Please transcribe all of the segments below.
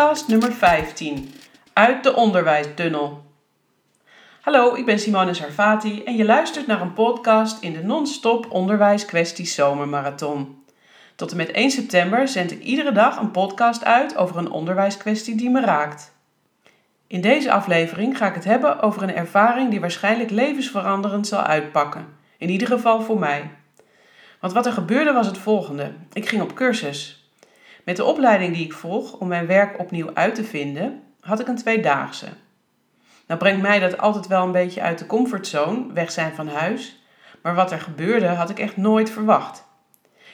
podcast nummer 15 uit de onderwijstunnel. Hallo, ik ben Simone Sarfati en je luistert naar een podcast in de non-stop onderwijs kwesties zomermarathon. Tot en met 1 september zend ik iedere dag een podcast uit over een onderwijskwestie die me raakt. In deze aflevering ga ik het hebben over een ervaring die waarschijnlijk levensveranderend zal uitpakken. In ieder geval voor mij. Want wat er gebeurde was het volgende. Ik ging op cursus. Met de opleiding die ik volg om mijn werk opnieuw uit te vinden, had ik een tweedaagse. Nou brengt mij dat altijd wel een beetje uit de comfortzone, weg zijn van huis. Maar wat er gebeurde had ik echt nooit verwacht.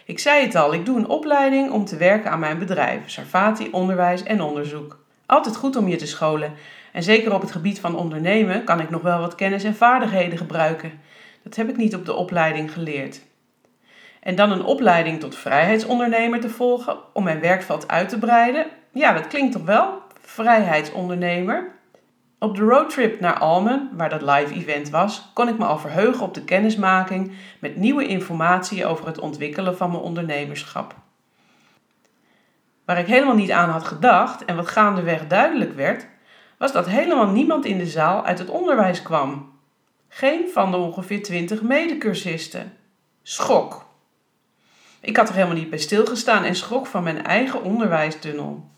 Ik zei het al, ik doe een opleiding om te werken aan mijn bedrijf, Sarfati Onderwijs en Onderzoek. Altijd goed om je te scholen. En zeker op het gebied van ondernemen kan ik nog wel wat kennis en vaardigheden gebruiken. Dat heb ik niet op de opleiding geleerd. En dan een opleiding tot vrijheidsondernemer te volgen om mijn werkveld uit te breiden. Ja, dat klinkt toch wel? Vrijheidsondernemer. Op de roadtrip naar Almen, waar dat live event was, kon ik me al verheugen op de kennismaking met nieuwe informatie over het ontwikkelen van mijn ondernemerschap. Waar ik helemaal niet aan had gedacht en wat gaandeweg duidelijk werd, was dat helemaal niemand in de zaal uit het onderwijs kwam. Geen van de ongeveer twintig medecursisten. Schok. Ik had er helemaal niet bij stilgestaan en schrok van mijn eigen onderwijstunnel.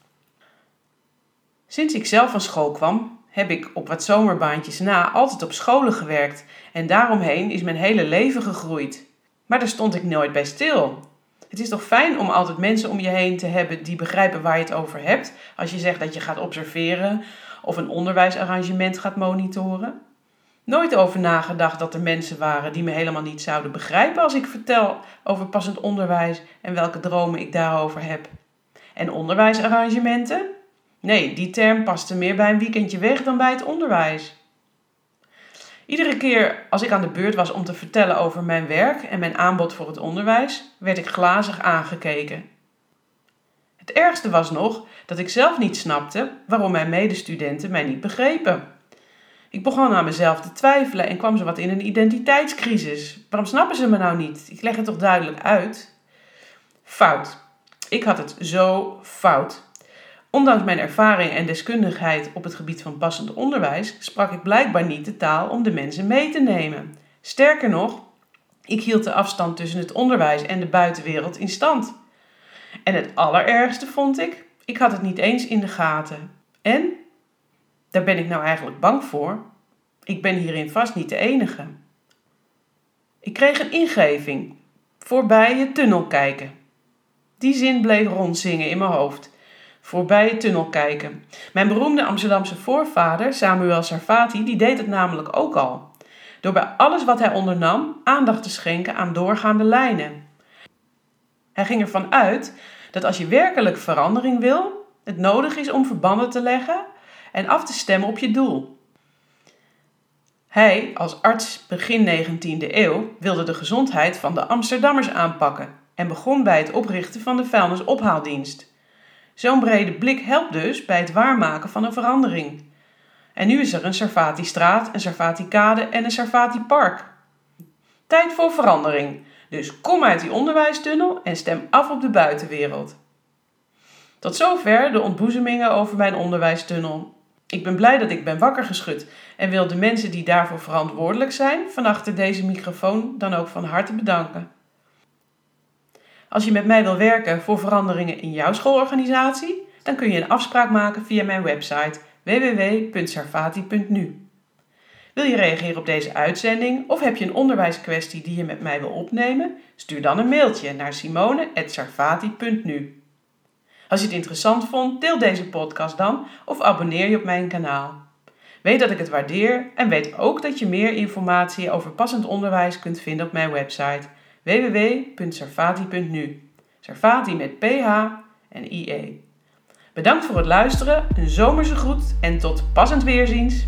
Sinds ik zelf van school kwam, heb ik op wat zomerbaantjes na altijd op scholen gewerkt en daaromheen is mijn hele leven gegroeid. Maar daar stond ik nooit bij stil. Het is toch fijn om altijd mensen om je heen te hebben die begrijpen waar je het over hebt, als je zegt dat je gaat observeren of een onderwijsarrangement gaat monitoren? Nooit over nagedacht dat er mensen waren die me helemaal niet zouden begrijpen als ik vertel over passend onderwijs en welke dromen ik daarover heb. En onderwijsarrangementen? Nee, die term paste meer bij een weekendje weg dan bij het onderwijs. Iedere keer als ik aan de beurt was om te vertellen over mijn werk en mijn aanbod voor het onderwijs, werd ik glazig aangekeken. Het ergste was nog dat ik zelf niet snapte waarom mijn medestudenten mij niet begrepen. Ik begon aan mezelf te twijfelen en kwam ze wat in een identiteitscrisis. Waarom snappen ze me nou niet? Ik leg het toch duidelijk uit? Fout. Ik had het zo fout. Ondanks mijn ervaring en deskundigheid op het gebied van passend onderwijs sprak ik blijkbaar niet de taal om de mensen mee te nemen. Sterker nog, ik hield de afstand tussen het onderwijs en de buitenwereld in stand. En het allerergste vond ik, ik had het niet eens in de gaten. En daar ben ik nou eigenlijk bang voor. Ik ben hierin vast niet de enige. Ik kreeg een ingeving. Voorbij je tunnel kijken. Die zin bleef rondzingen in mijn hoofd. Voorbij je tunnel kijken. Mijn beroemde Amsterdamse voorvader, Samuel Sarfati, die deed het namelijk ook al. Door bij alles wat hij ondernam aandacht te schenken aan doorgaande lijnen. Hij ging ervan uit dat als je werkelijk verandering wil, het nodig is om verbanden te leggen en af te stemmen op je doel. Hij, als arts begin 19e eeuw, wilde de gezondheid van de Amsterdammers aanpakken en begon bij het oprichten van de vuilnisophaaldienst. Zo'n brede blik helpt dus bij het waarmaken van een verandering. En nu is er een Sarfati-straat, een Sarfati-kade en een Sarfati-park. Tijd voor verandering. Dus kom uit die onderwijstunnel en stem af op de buitenwereld. Tot zover de ontboezemingen over mijn onderwijstunnel. Ik ben blij dat ik ben wakker geschud en wil de mensen die daarvoor verantwoordelijk zijn van achter deze microfoon dan ook van harte bedanken. Als je met mij wil werken voor veranderingen in jouw schoolorganisatie, dan kun je een afspraak maken via mijn website www.sarfati.nu. Wil je reageren op deze uitzending of heb je een onderwijskwestie die je met mij wil opnemen? Stuur dan een mailtje naar simone.sarfati.nu. Als je het interessant vond, deel deze podcast dan of abonneer je op mijn kanaal. Weet dat ik het waardeer en weet ook dat je meer informatie over passend onderwijs kunt vinden op mijn website www.sarfati.nu. Sarfati met PH en IE. Bedankt voor het luisteren, een zomerse groet en tot passend weerziens.